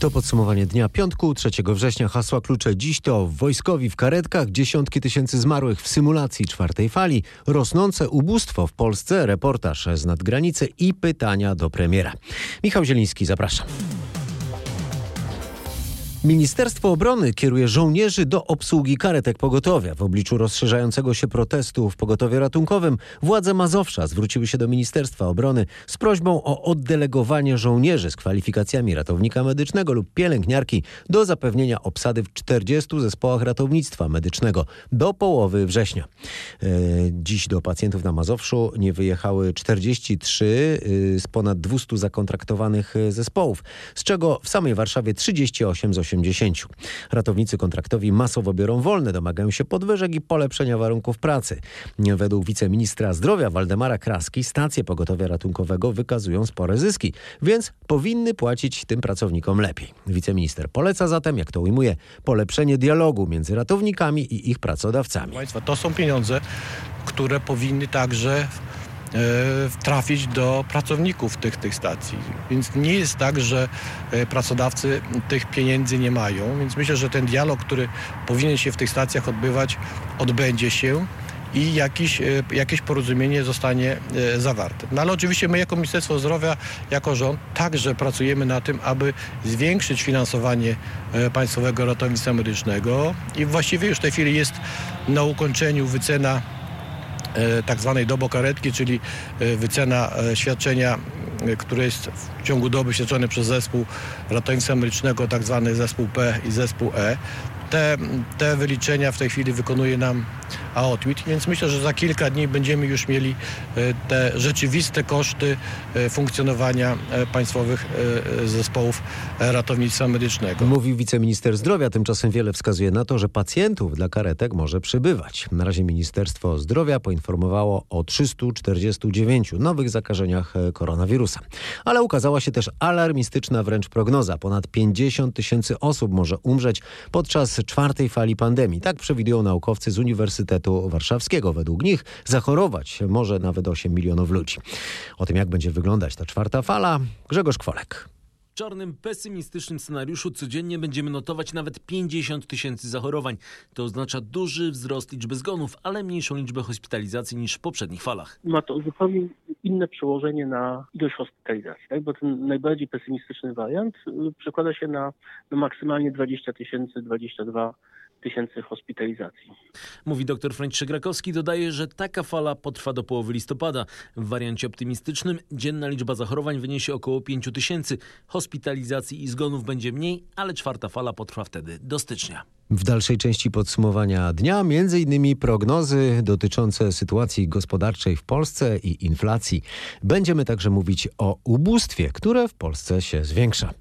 To podsumowanie dnia piątku, 3 września. Hasła klucze dziś to wojskowi w karetkach, dziesiątki tysięcy zmarłych w symulacji czwartej fali, rosnące ubóstwo w Polsce, reportaż z nadgranicy i pytania do premiera. Michał Zieliński, zapraszam. Ministerstwo Obrony kieruje żołnierzy do obsługi karetek pogotowia. W obliczu rozszerzającego się protestu w pogotowie ratunkowym władze Mazowsza zwróciły się do Ministerstwa Obrony z prośbą o oddelegowanie żołnierzy z kwalifikacjami ratownika medycznego lub pielęgniarki do zapewnienia obsady w 40 zespołach ratownictwa medycznego do połowy września. E, dziś do pacjentów na Mazowszu nie wyjechały 43 y, z ponad 200 zakontraktowanych e, zespołów, z czego w samej Warszawie 38 z 80. 80. Ratownicy kontraktowi masowo biorą wolne, domagają się podwyżek i polepszenia warunków pracy. Według wiceministra zdrowia Waldemara Kraski stacje pogotowia ratunkowego wykazują spore zyski, więc powinny płacić tym pracownikom lepiej. Wiceminister poleca zatem, jak to ujmuje, polepszenie dialogu między ratownikami i ich pracodawcami. Państwa, to są pieniądze, które powinny także trafić do pracowników tych, tych stacji. Więc nie jest tak, że e, pracodawcy tych pieniędzy nie mają. Więc myślę, że ten dialog, który powinien się w tych stacjach odbywać, odbędzie się i jakiś, e, jakieś porozumienie zostanie zawarte. No ale oczywiście my jako Ministerstwo Zdrowia, jako rząd także pracujemy na tym, aby zwiększyć finansowanie Państwowego Ratownictwa Medycznego i właściwie już w tej chwili jest na ukończeniu wycena E, tak zwanej dobokaretki, czyli e, wycena e, świadczenia, które jest w ciągu doby świadczone przez zespół ratownictwa medycznego, tak zwany zespół P i zespół E. Te, te wyliczenia w tej chwili wykonuje nam AOTWIT, więc myślę, że za kilka dni będziemy już mieli e, te rzeczywiste koszty e, funkcjonowania e, państwowych zespołów ratownictwa medycznego. Mówił wiceminister zdrowia, tymczasem wiele wskazuje na to, że pacjentów dla karetek może przybywać. Na razie Ministerstwo Zdrowia poinformowało o 349 nowych zakażeniach koronawirusa. Ale ukazała się też alarmistyczna wręcz prognoza. Ponad 50 tysięcy osób może umrzeć podczas czwartej fali pandemii. Tak przewidują naukowcy z Uniwersytetu Uniwersytetu Warszawskiego. Według nich zachorować może nawet 8 milionów ludzi. O tym, jak będzie wyglądać ta czwarta fala, Grzegorz Kwolek czarnym, pesymistycznym scenariuszu codziennie będziemy notować nawet 50 tysięcy zachorowań. To oznacza duży wzrost liczby zgonów, ale mniejszą liczbę hospitalizacji niż w poprzednich falach. Ma to zupełnie inne przełożenie na ilość hospitalizacji, tak? bo ten najbardziej pesymistyczny wariant y, przekłada się na, na maksymalnie 20 tysięcy, 22 tysięcy hospitalizacji. Mówi dr Franciszek Grakowski, dodaje, że taka fala potrwa do połowy listopada. W wariancie optymistycznym dzienna liczba zachorowań wyniesie około 5 tysięcy. Hospitalizacji i zgonów będzie mniej, ale czwarta fala potrwa wtedy do stycznia. W dalszej części podsumowania dnia innymi prognozy dotyczące sytuacji gospodarczej w Polsce i inflacji. Będziemy także mówić o ubóstwie, które w Polsce się zwiększa.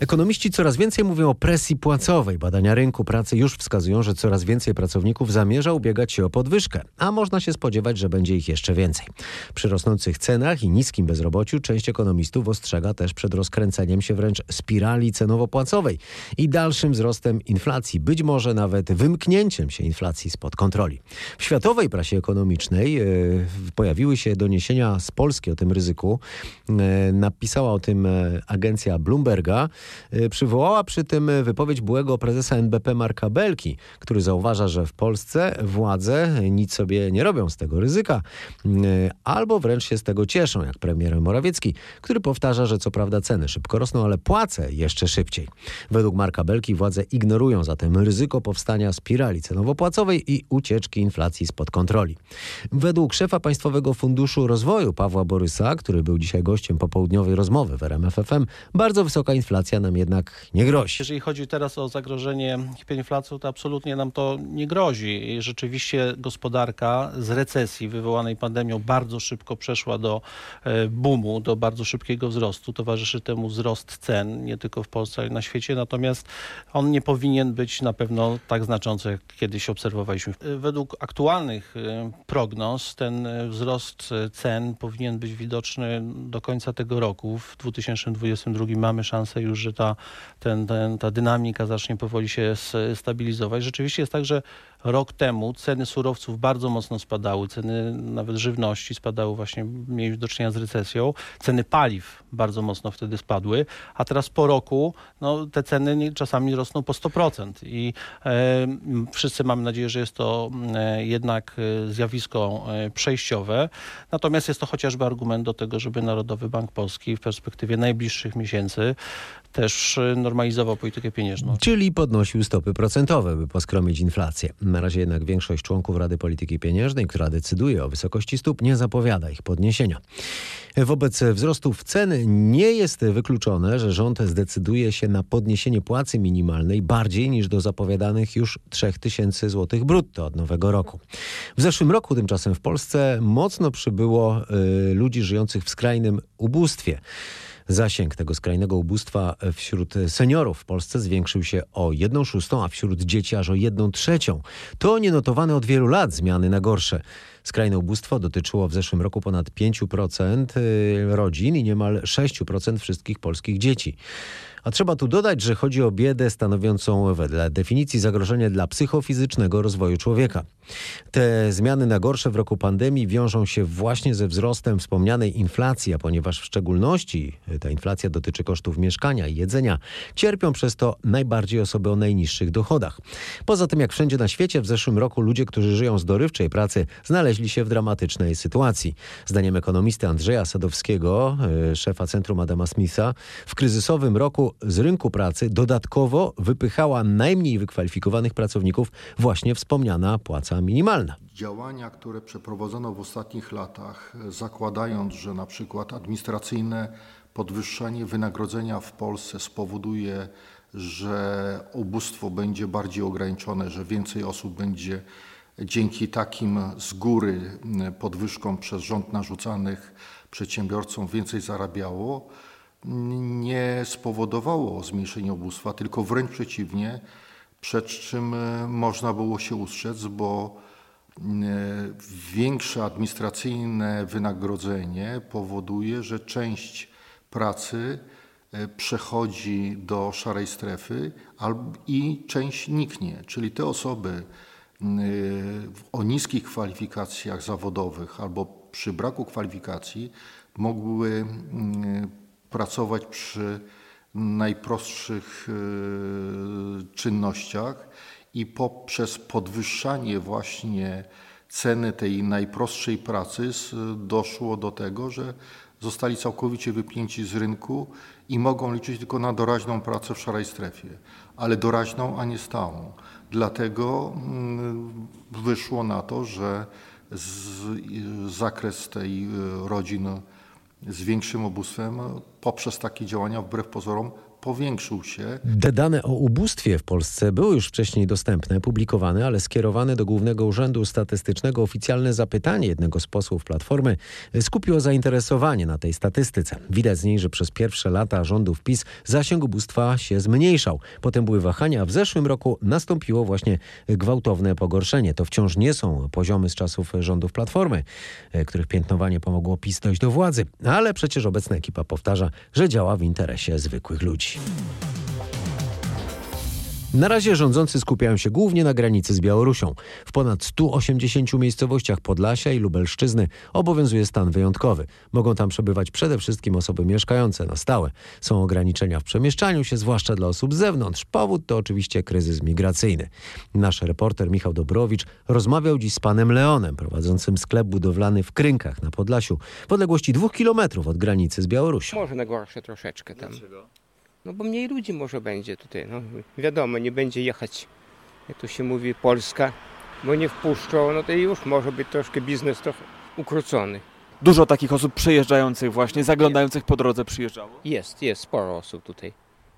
Ekonomiści coraz więcej mówią o presji płacowej. Badania rynku pracy już wskazują, że coraz więcej pracowników zamierza ubiegać się o podwyżkę, a można się spodziewać, że będzie ich jeszcze więcej. Przy rosnących cenach i niskim bezrobociu część ekonomistów ostrzega też przed rozkręceniem się wręcz spirali cenowo-płacowej i dalszym wzrostem inflacji, być może nawet wymknięciem się inflacji spod kontroli. W światowej prasie ekonomicznej yy, pojawiły się doniesienia z Polski o tym ryzyku. Yy, napisała o tym yy, agencja Bloomberga. Y, przywołała przy tym wypowiedź byłego prezesa NBP Marka Belki, który zauważa, że w Polsce władze nic sobie nie robią z tego ryzyka, y, albo wręcz się z tego cieszą, jak premier Morawiecki, który powtarza, że co prawda ceny szybko rosną, ale płace jeszcze szybciej. Według Marka Belki władze ignorują zatem ryzyko powstania spirali cenowo-płacowej i ucieczki inflacji spod kontroli. Według szefa Państwowego Funduszu Rozwoju Pawła Borysa, który był dzisiaj gościem popołudniowej rozmowy w RMFFM, bardzo wysoka inflacja nam jednak nie grozi. Jeżeli chodzi teraz o zagrożenie hiperinflacją, to absolutnie nam to nie grozi. Rzeczywiście gospodarka z recesji wywołanej pandemią bardzo szybko przeszła do e, boomu, do bardzo szybkiego wzrostu. Towarzyszy temu wzrost cen, nie tylko w Polsce, ale na świecie. Natomiast on nie powinien być na pewno tak znaczący, jak kiedyś obserwowaliśmy. E, według aktualnych e, prognoz ten wzrost cen powinien być widoczny do końca tego roku. W 2022 mamy szansę już, że ta, ten, ten, ta dynamika zacznie powoli się stabilizować. Rzeczywiście jest tak, że rok temu ceny surowców bardzo mocno spadały, ceny nawet żywności spadały, właśnie mieliśmy do czynienia z recesją, ceny paliw bardzo mocno wtedy spadły, a teraz po roku no, te ceny czasami rosną po 100% i e, wszyscy mamy nadzieję, że jest to e, jednak e, zjawisko e, przejściowe, natomiast jest to chociażby argument do tego, żeby Narodowy Bank Polski w perspektywie najbliższych miesięcy też e, normalizował politykę pieniężną. Czyli podnosił stopy procentowe, by poskromić inflację. Na razie jednak większość członków Rady Polityki Pieniężnej, która decyduje o wysokości stóp, nie zapowiada ich podniesienia. Wobec wzrostów cen nie jest wykluczone, że rząd zdecyduje się na podniesienie płacy minimalnej bardziej niż do zapowiadanych już 3000 zł brutto od nowego roku. W zeszłym roku tymczasem w Polsce mocno przybyło y, ludzi żyjących w skrajnym ubóstwie. Zasięg tego skrajnego ubóstwa wśród seniorów w Polsce zwiększył się o 1 szóstą, a wśród dzieci aż o 1 trzecią. To nienotowane od wielu lat zmiany na gorsze. Skrajne ubóstwo dotyczyło w zeszłym roku ponad 5% rodzin i niemal 6% wszystkich polskich dzieci. A trzeba tu dodać, że chodzi o biedę stanowiącą wedle definicji zagrożenie dla psychofizycznego rozwoju człowieka. Te zmiany na gorsze w roku pandemii wiążą się właśnie ze wzrostem wspomnianej inflacji, a ponieważ w szczególności ta inflacja dotyczy kosztów mieszkania i jedzenia, cierpią przez to najbardziej osoby o najniższych dochodach. Poza tym, jak wszędzie na świecie, w zeszłym roku ludzie, którzy żyją z dorywczej pracy, znaleźli się w dramatycznej sytuacji. Zdaniem ekonomisty Andrzeja Sadowskiego, y, szefa Centrum Adama Smitha, w kryzysowym roku z rynku pracy dodatkowo wypychała najmniej wykwalifikowanych pracowników właśnie wspomniana płaca minimalna. Działania, które przeprowadzono w ostatnich latach, zakładając, że na przykład administracyjne podwyższenie wynagrodzenia w Polsce spowoduje, że ubóstwo będzie bardziej ograniczone, że więcej osób będzie dzięki takim z góry podwyżkom przez rząd narzucanych przedsiębiorcom więcej zarabiało, nie spowodowało zmniejszenia ubóstwa, tylko wręcz przeciwnie, przed czym e, można było się ustrzec, bo e, większe administracyjne wynagrodzenie powoduje, że część pracy e, przechodzi do szarej strefy i część niknie. Czyli te osoby o niskich kwalifikacjach zawodowych albo przy braku kwalifikacji mogły pracować przy najprostszych e, czynnościach i poprzez podwyższanie właśnie ceny tej najprostszej pracy s- doszło do tego, że zostali całkowicie wypięci z rynku i mogą liczyć tylko na doraźną pracę w szarej strefie, ale doraźną, a nie stałą. Dlatego mm, wyszło na to, że z, zakres tej e, rodzin z większym ubóstwem poprzez takie działania wbrew pozorom powiększył się. Te dane o ubóstwie w Polsce były już wcześniej dostępne, publikowane, ale skierowane do Głównego Urzędu Statystycznego oficjalne zapytanie jednego z posłów Platformy skupiło zainteresowanie na tej statystyce. Widać z niej, że przez pierwsze lata rządów PiS zasięg ubóstwa się zmniejszał. Potem były wahania, a w zeszłym roku nastąpiło właśnie gwałtowne pogorszenie. To wciąż nie są poziomy z czasów rządów Platformy, których piętnowanie pomogło PiS dojść do władzy. Ale przecież obecna ekipa powtarza, że działa w interesie zwykłych ludzi. Na razie rządzący skupiają się głównie na granicy z Białorusią. W ponad 180 miejscowościach Podlasia i Lubelszczyzny obowiązuje stan wyjątkowy. Mogą tam przebywać przede wszystkim osoby mieszkające na stałe. Są ograniczenia w przemieszczaniu się, zwłaszcza dla osób z zewnątrz. Powód to oczywiście kryzys migracyjny. Nasz reporter Michał Dobrowicz rozmawiał dziś z panem Leonem, prowadzącym sklep budowlany w Krynkach na Podlasiu, w odległości dwóch kilometrów od granicy z Białorusią. Może na gorsze troszeczkę tam. No bo mniej ludzi może będzie tutaj. No, wiadomo, nie będzie jechać, jak to się mówi, Polska, bo nie wpuszczą, no to już może być troszkę biznes trochę ukrócony. Dużo takich osób przejeżdżających właśnie, zaglądających po drodze przyjeżdżało. Jest, jest sporo osób tutaj.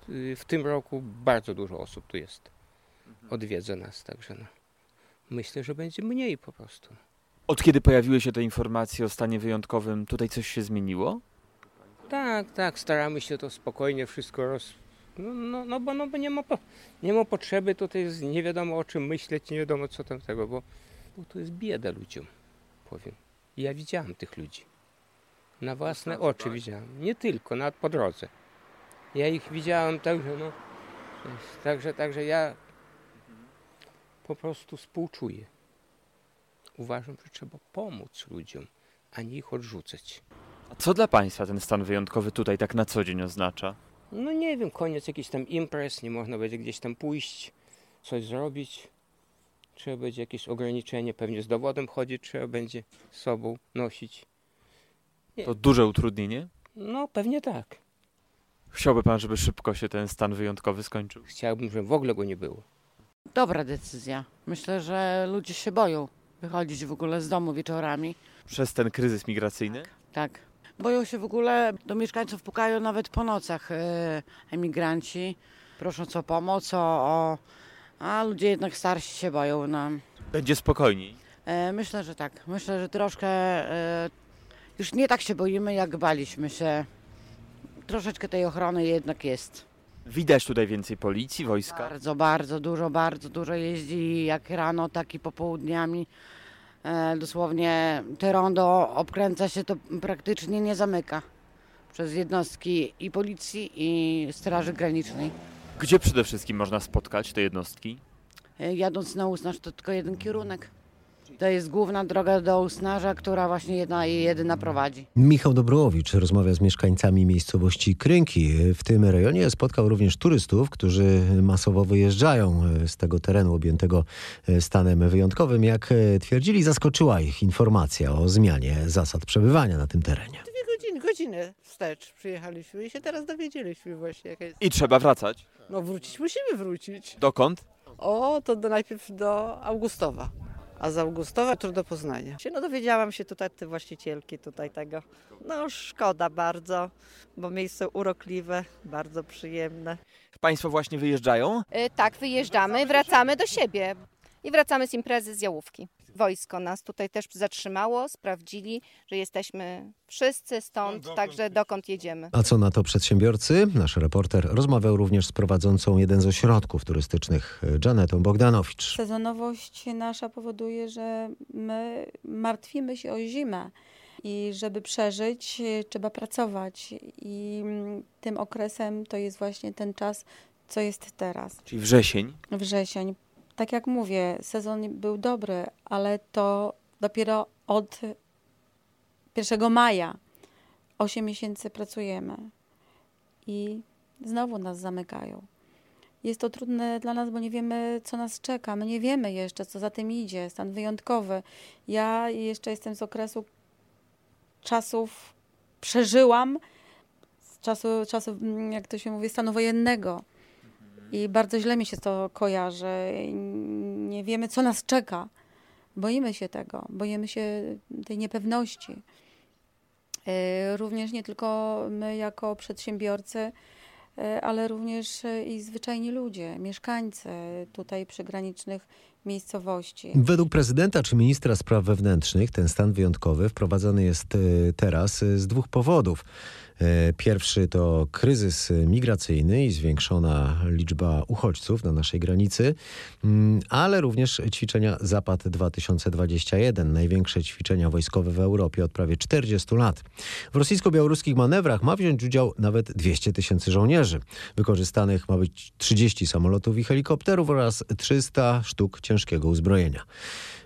Y, W tym roku bardzo dużo osób tu jest. Odwiedza nas, także no. Myślę, że będzie mniej po prostu. Od kiedy pojawiły się te informacje o stanie wyjątkowym, tutaj coś się zmieniło? Tak, tak, staramy się to spokojnie wszystko roz... No, no, no, bo, no bo nie ma, po... nie ma potrzeby tutaj, nie wiadomo o czym myśleć, nie wiadomo co tam tego, bo, bo to jest bieda ludziom, powiem. Ja widziałem tych ludzi. Na własne oczy widziałem. Nie tylko, nawet po drodze. Ja ich widziałem także, no. Także, także ja po prostu współczuję. Uważam, że trzeba pomóc ludziom, a nie ich odrzucać. A co dla Państwa ten stan wyjątkowy tutaj tak na co dzień oznacza? No nie wiem, koniec jakichś tam imprez, nie można będzie gdzieś tam pójść, coś zrobić. Trzeba będzie jakieś ograniczenie, pewnie z dowodem chodzić trzeba będzie z sobą nosić. To duże utrudnienie? No pewnie tak. Chciałby Pan, żeby szybko się ten stan wyjątkowy skończył? Chciałbym, żeby w ogóle go nie było. Dobra decyzja. Myślę, że ludzie się boją wychodzić w ogóle z domu wieczorami. Przez ten kryzys migracyjny? Tak. Boją się w ogóle, do mieszkańców pukają nawet po nocach e, emigranci, prosząc o pomoc, o, o, a ludzie jednak starsi się boją. No. Będzie spokojniej. E, myślę, że tak. Myślę, że troszkę e, już nie tak się boimy, jak baliśmy się. Troszeczkę tej ochrony jednak jest. Widać tutaj więcej policji, wojska. Bardzo, bardzo dużo, bardzo dużo jeździ jak rano, tak i popołudniami. E, dosłownie te rondo obkręca się, to praktycznie nie zamyka. Przez jednostki i policji, i Straży Granicznej. Gdzie przede wszystkim można spotkać te jednostki? E, jadąc na Usnarz to tylko jeden kierunek. To jest główna droga do Usnarza, która właśnie jedna i jedyna prowadzi. Michał Dobrołowicz rozmawia z mieszkańcami miejscowości Krynki. W tym rejonie spotkał również turystów, którzy masowo wyjeżdżają z tego terenu objętego stanem wyjątkowym. Jak twierdzili, zaskoczyła ich informacja o zmianie zasad przebywania na tym terenie. Dwie godziny, godzinę wstecz przyjechaliśmy i się teraz dowiedzieliśmy właśnie jaka jest. I trzeba wracać. No wrócić, musimy wrócić. Dokąd? O, to do, najpierw do Augustowa. A z Augustowa to do Poznania. No dowiedziałam się tutaj te właścicielki tutaj tego. No szkoda bardzo, bo miejsce urokliwe, bardzo przyjemne. Państwo właśnie wyjeżdżają? Y, Tak, wyjeżdżamy, wracamy do siebie i wracamy z imprezy z Jałówki. Wojsko nas tutaj też zatrzymało, sprawdzili, że jesteśmy wszyscy stąd, także dokąd jedziemy. A co na to przedsiębiorcy? Nasz reporter rozmawiał również z prowadzącą jeden z ośrodków turystycznych, Janetą Bogdanowicz. Sezonowość nasza powoduje, że my martwimy się o zimę i żeby przeżyć, trzeba pracować. I mm, tym okresem to jest właśnie ten czas, co jest teraz. Czyli wrzesień. Wrzesień. Tak jak mówię, sezon był dobry, ale to dopiero od 1 maja 8 miesięcy pracujemy i znowu nas zamykają. Jest to trudne dla nas, bo nie wiemy, co nas czeka. My nie wiemy jeszcze, co za tym idzie. Stan wyjątkowy. Ja jeszcze jestem z okresu czasów, przeżyłam z czasu, mm, jak to się mówi, stanu wojennego. I bardzo źle mi się to kojarzy. Nie wiemy, co nas czeka. Boimy się tego, boimy się tej niepewności. E, Również nie tylko my jako przedsiębiorcy, e, ale również i zwyczajni ludzie, mieszkańcy tutaj przygranicznych miejscowości. Według prezydenta czy ministra spraw wewnętrznych ten stan wyjątkowy wprowadzony jest e, teraz z dwóch powodów. E, Pierwszy to kryzys migracyjny i zwiększona liczba uchodźców na naszej granicy, mm, ale również ćwiczenia Zapad 2021, największe ćwiczenia wojskowe w Europie od prawie 40 lat. W rosyjsko-białoruskich manewrach ma wziąć udział nawet 200 tysięcy żołnierzy. Wykorzystanych ma być 30 samolotów i helikopterów oraz 300 sztuk ciężkiego uzbrojenia.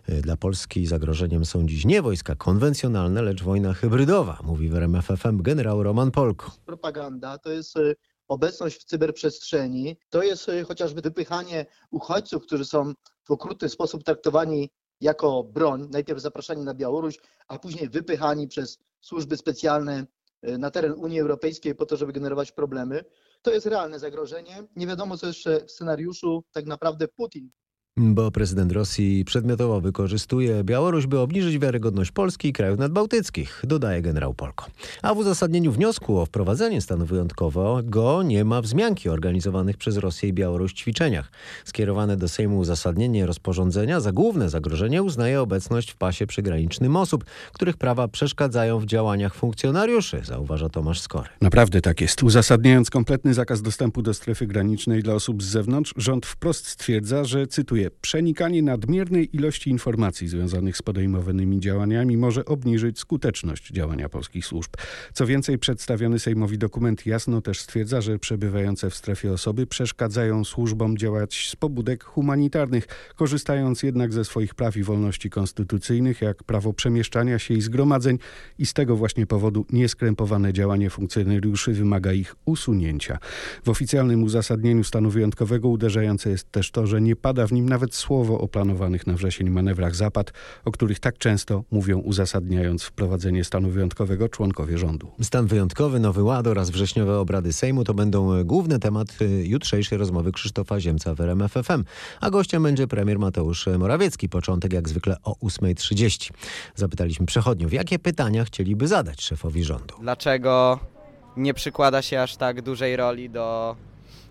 E, Dla Polski zagrożeniem są dziś nie wojska konwencjonalne, lecz wojna hybrydowa, mówi w RMF FM generał Roman Polko. propaganda, to jest y, obecność w cyberprzestrzeni, to jest y, chociażby wypychanie uchodźców, którzy są w okrutny sposób traktowani jako broń, najpierw zapraszani na Białoruś, a później wypychani przez służby specjalne na teren Unii Europejskiej po to, żeby generować problemy. To jest realne zagrożenie. Nie wiadomo, co jeszcze w scenariuszu tak naprawdę Putin Bo prezydent Rosji przedmiotowo wykorzystuje Białoruś, by obniżyć wiarygodność Polski i krajów nadbałtyckich, dodaje generał Polko. A w uzasadnieniu wniosku o wprowadzenie stanu wyjątkowego nie ma wzmianki o organizowanych przez Rosję i Białoruś ćwiczeniach. Skierowane do Sejmu uzasadnienie rozporządzenia za główne zagrożenie uznaje obecność w pasie przygranicznym osób, których prawa przeszkadzają w działaniach funkcjonariuszy, zauważa Tomasz Skory. Naprawdę tak jest. Uzasadniając kompletny zakaz dostępu do strefy granicznej dla osób z zewnątrz, rząd wprost stwierdza, że, cytuję, przenikanie nadmiernej ilości informacji związanych z podejmowanymi działaniami może obniżyć skuteczność działania polskich służb. Co więcej, przedstawiony Sejmowi dokument jasno też stwierdza, że przebywające w strefie osoby przeszkadzają służbom działać z pobudek humanitarnych, korzystając jednak ze swoich praw i wolności konstytucyjnych, jak prawo przemieszczania się i zgromadzeń i z tego właśnie powodu nieskrępowane działanie funkcjonariuszy wymaga ich usunięcia. W oficjalnym uzasadnieniu stanu wyjątkowego uderzające jest też to, że nie pada w nim nawet słowo o planowanych na wrzesień manewrach Zapad, o których tak często mówią uzasadniając wprowadzenie stanu wyjątkowego członkowie rządu. Stan wyjątkowy, nowy ład oraz wrześniowe obrady Sejmu to będą główny temat y, jutrzejszej rozmowy Krzysztofa Ziemca w RMFFM, a gościem będzie premier Mateusz Morawiecki. Początek jak zwykle o 8.30. Zapytaliśmy przechodniów, jakie pytania chcieliby zadać szefowi rządu. Dlaczego nie przykłada się aż tak dużej roli do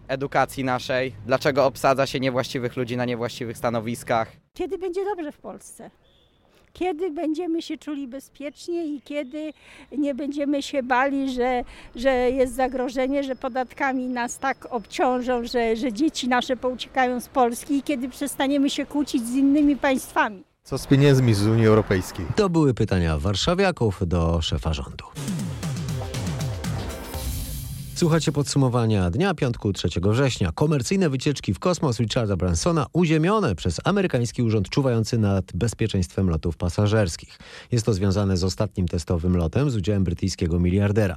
edukacji naszej? Dlaczego obsadza się niewłaściwych ludzi na niewłaściwych stanowiskach? Kiedy będzie dobrze w Polsce? Kiedy będziemy się czuli bezpiecznie i kiedy nie będziemy się bali, że, że jest zagrożenie, że podatkami nas tak obciążą, że, że dzieci nasze pouciekają z Polski i kiedy przestaniemy się kłócić z innymi państwami. Co z pieniędzmi z Unii Europejskiej? To były pytania warszawiaków do szefa rządu. Słuchacie podsumowania dnia piątku 3 września. Komercyjne wycieczki w kosmos Richarda Bransona uziemione przez amerykański urząd czuwający nad bezpieczeństwem lotów pasażerskich. Jest to związane z ostatnim testowym lotem z udziałem brytyjskiego miliardera.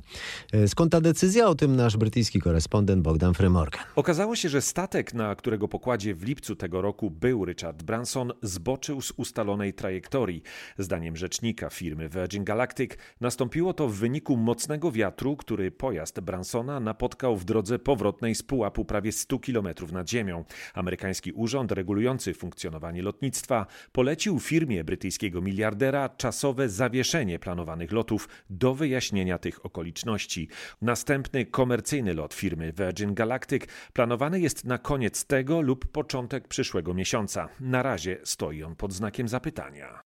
E, skąd ta decyzja? O tym nasz brytyjski korespondent Bogdan Frymorgan. Okazało się, że statek, na którego pokładzie w lipcu tego roku był Richard Branson, zboczył z ustalonej trajektorii. Zdaniem rzecznika firmy Virgin Galactic nastąpiło to w wyniku mocnego wiatru, który pojazd Bransona napotkał w drodze powrotnej z pułapu prawie 100 km nad ziemią. Amerykański urząd regulujący funkcjonowanie lotnictwa polecił firmie brytyjskiego miliardera czasowe zawieszenie planowanych lotów do wyjaśnienia tych okoliczności. Następny komercyjny lot firmy Virgin Galactic planowany jest na koniec tego lub początek przyszłego miesiąca. Na razie stoi on pod znakiem zapytania.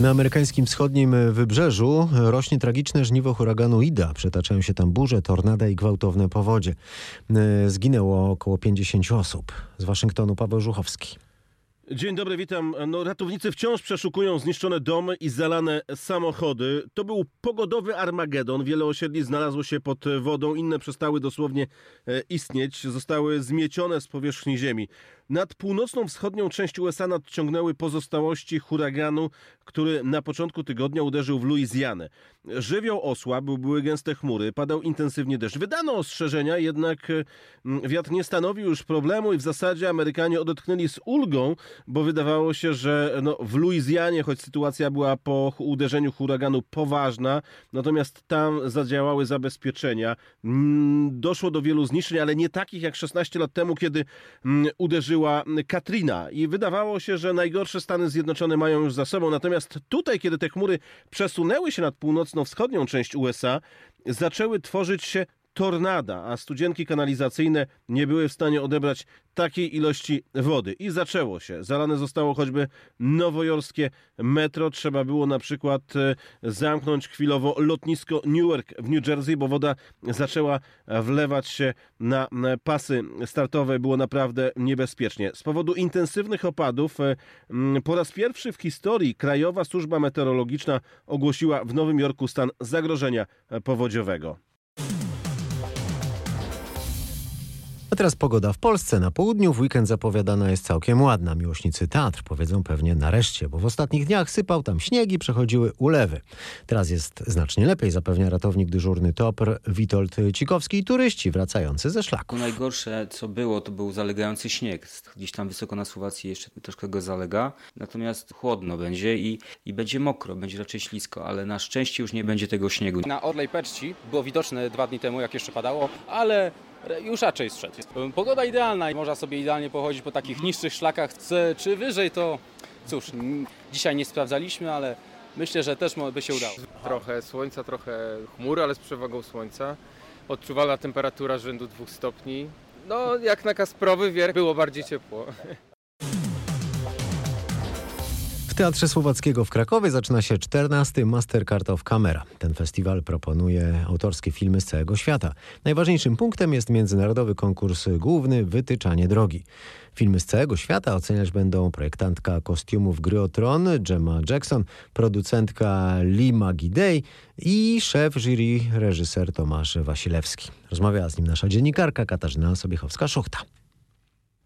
Na amerykańskim wschodnim wybrzeżu rośnie tragiczne żniwo huraganu Ida. Przetaczają się tam burze, tornada i gwałtowne powodzie. Zginęło około 50 osób. Z Waszyngtonu Paweł Żuchowski. Dzień dobry, witam. No, ratownicy wciąż przeszukują zniszczone domy i zalane samochody. To był pogodowy Armagedon. Wiele osiedli znalazło się pod wodą, inne przestały dosłownie e, istnieć, zostały zmiecione z powierzchni ziemi. Nad północną wschodnią część USA nadciągnęły pozostałości huraganu, który na początku tygodnia uderzył w Luizjanę. Żywioł osłabł, były gęste chmury, padał intensywnie deszcz. Wydano ostrzeżenia, jednak mm, wiatr nie stanowił już problemu i w zasadzie Amerykanie odetchnęli z ulgą, bo wydawało się, że no, w Luizjanie, choć sytuacja była po uderzeniu huraganu poważna, natomiast tam zadziałały zabezpieczenia. Mm, doszło do wielu zniszczeń, ale nie takich jak 16 lat temu, kiedy mm, uderzyło była Katrina i wydawało się, że najgorsze Stany Zjednoczone mają już za sobą. Natomiast tutaj, kiedy te chmury przesunęły się nad północno-wschodnią część USA, zaczęły tworzyć się tornada, a studzienki kanalizacyjne nie były w stanie odebrać takiej ilości wody. I zaczęło się. Zalane zostało choćby nowojorskie metro. Trzeba było na przykład e, zamknąć chwilowo lotnisko Newark w New Jersey, bo woda zaczęła wlewać się na pasy startowe. Było naprawdę niebezpiecznie. Z powodu intensywnych opadów e, po raz pierwszy w historii Krajowa Służba Meteorologiczna ogłosiła w Nowym Jorku stan zagrożenia powodziowego. Teraz pogoda w Polsce. Na południu w weekend zapowiadana jest całkiem ładna. Miłośnicy Tatr powiedzą pewnie nareszcie, bo w ostatnich dniach sypał tam śnieg i przechodziły ulewy. Teraz jest znacznie lepiej, zapewnia ratownik dyżurny TOPR Witold Cikowski i turyści wracający ze szlaku. Najgorsze co było, to był zalegający śnieg. Gdzieś tam wysoko na Słowacji jeszcze troszkę go zalega. Natomiast chłodno będzie i, i będzie mokro, będzie raczej ślisko, ale na szczęście już nie będzie tego śniegu. Na Orlej Peczci było widoczne dwa dni temu, jak jeszcze padało, ale już raczej strzedł. Pogoda idealna i można sobie idealnie pochodzić po takich niższych szlakach. Czy wyżej to cóż, dzisiaj nie sprawdzaliśmy, ale myślę, że też by się udało. Trochę słońca, trochę chmur, ale z przewagą słońca. Odczuwalna temperatura rzędu 2 stopni. No, jak na Kasprowy wierch było bardziej ciepło. Teatrze Słowackiego w Krakowie zaczyna się 14. Mastercard of Camera. Ten festiwal proponuje autorskie filmy z całego świata. Najważniejszym punktem jest międzynarodowy konkurs główny Wytyczanie drogi. Filmy z całego świata oceniać będą projektantka kostiumów gry o tron Gemma Jackson, producentka Lima Gidey i szef jury reżyser Tomasz Wasilewski. Rozmawiała z nim nasza dziennikarka Katarzyna Sobiechowska-Szuchta.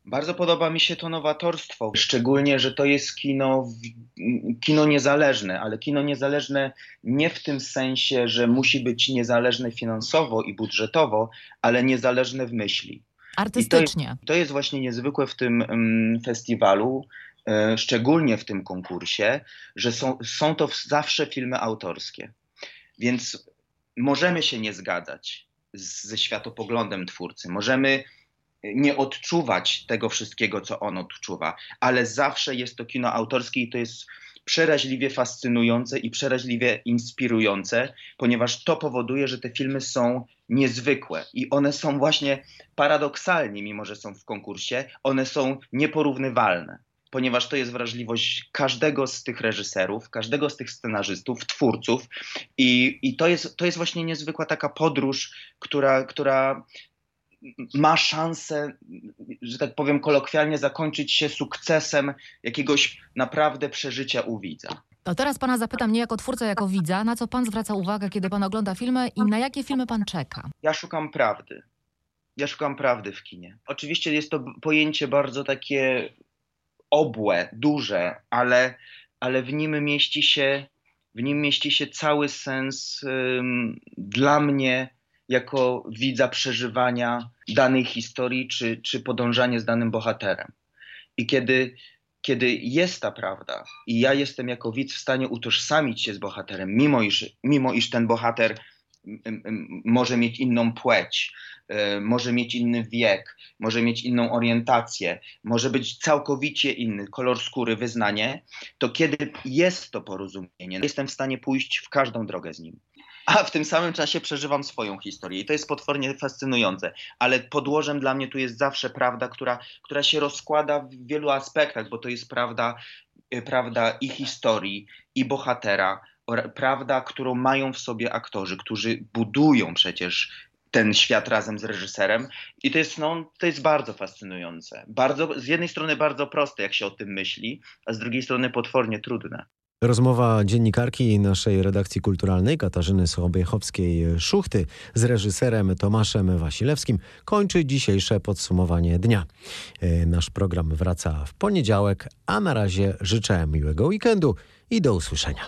Bardzo podoba mi się to nowatorstwo, szczególnie, że to jest kino, kino niezależne, ale kino niezależne nie w tym sensie, że musi być niezależne finansowo i budżetowo, ale niezależne w myśli. Artystycznie. To jest, to jest, właśnie niezwykłe w tym um, festiwalu, e, szczególnie w tym konkursie, że są, są to zawsze filmy autorskie. Więc możemy się nie zgadzać z, ze światopoglądem twórcy, możemy nie odczuwać tego wszystkiego, co on odczuwa, ale zawsze jest to kino autorskie i to jest przeraźliwie fascynujące i przeraźliwie inspirujące, ponieważ to powoduje, że te filmy są niezwykłe i one są właśnie paradoksalnie, mimo że są w konkursie, one są nieporównywalne. Ponieważ to jest wrażliwość każdego z tych reżyserów, każdego z tych scenarzystów, twórców, i, i to, jest, to jest właśnie niezwykła taka podróż, która, która ma szansę, że tak powiem kolokwialnie, zakończyć się sukcesem jakiegoś naprawdę przeżycia u widza. To teraz pana zapytam nie jako twórca, jako widza, na co pan zwraca uwagę, kiedy pan ogląda filmy i na jakie filmy pan czeka? Ja szukam prawdy. Ja szukam prawdy w kinie. Oczywiście jest to pojęcie bardzo takie obłe, duże, ale, ale w nim mieści się w nim mieści się cały sens ym, dla mnie jako widza przeżywania danej historii, czy, czy podążanie z danym bohaterem. I kiedy, kiedy jest ta prawda, i ja jestem jako widz w stanie utożsamić się z bohaterem, mimo iż, mimo iż ten bohater może mieć inną płeć, e, może mieć inny wiek, może mieć inną orientację, może być całkowicie inny kolor skóry, wyznanie, to kiedy jest to porozumienie, jestem w stanie pójść w każdą drogę z nim a w tym samym czasie przeżywam swoją historię. I to jest potwornie fascynujące. Ale podłożem dla mnie tu jest zawsze prawda, która, która się rozkłada w wielu aspektach, bo to jest prawda, y, prawda i historii, i bohatera, prawda, którą mają w sobie aktorzy, którzy budują przecież ten świat razem z reżyserem. I to jest, no, to jest bardzo fascynujące. Bardzo, z jednej strony bardzo proste, jak się o tym myśli, a z drugiej strony potwornie trudne. Rozmowa dziennikarki naszej redakcji kulturalnej Katarzyny Sobiechowskiej-Szuchty z reżyserem Tomaszem Wasilewskim kończy dzisiejsze podsumowanie dnia. E, nasz program wraca w poniedziałek, a na razie życzę miłego weekendu i do usłyszenia.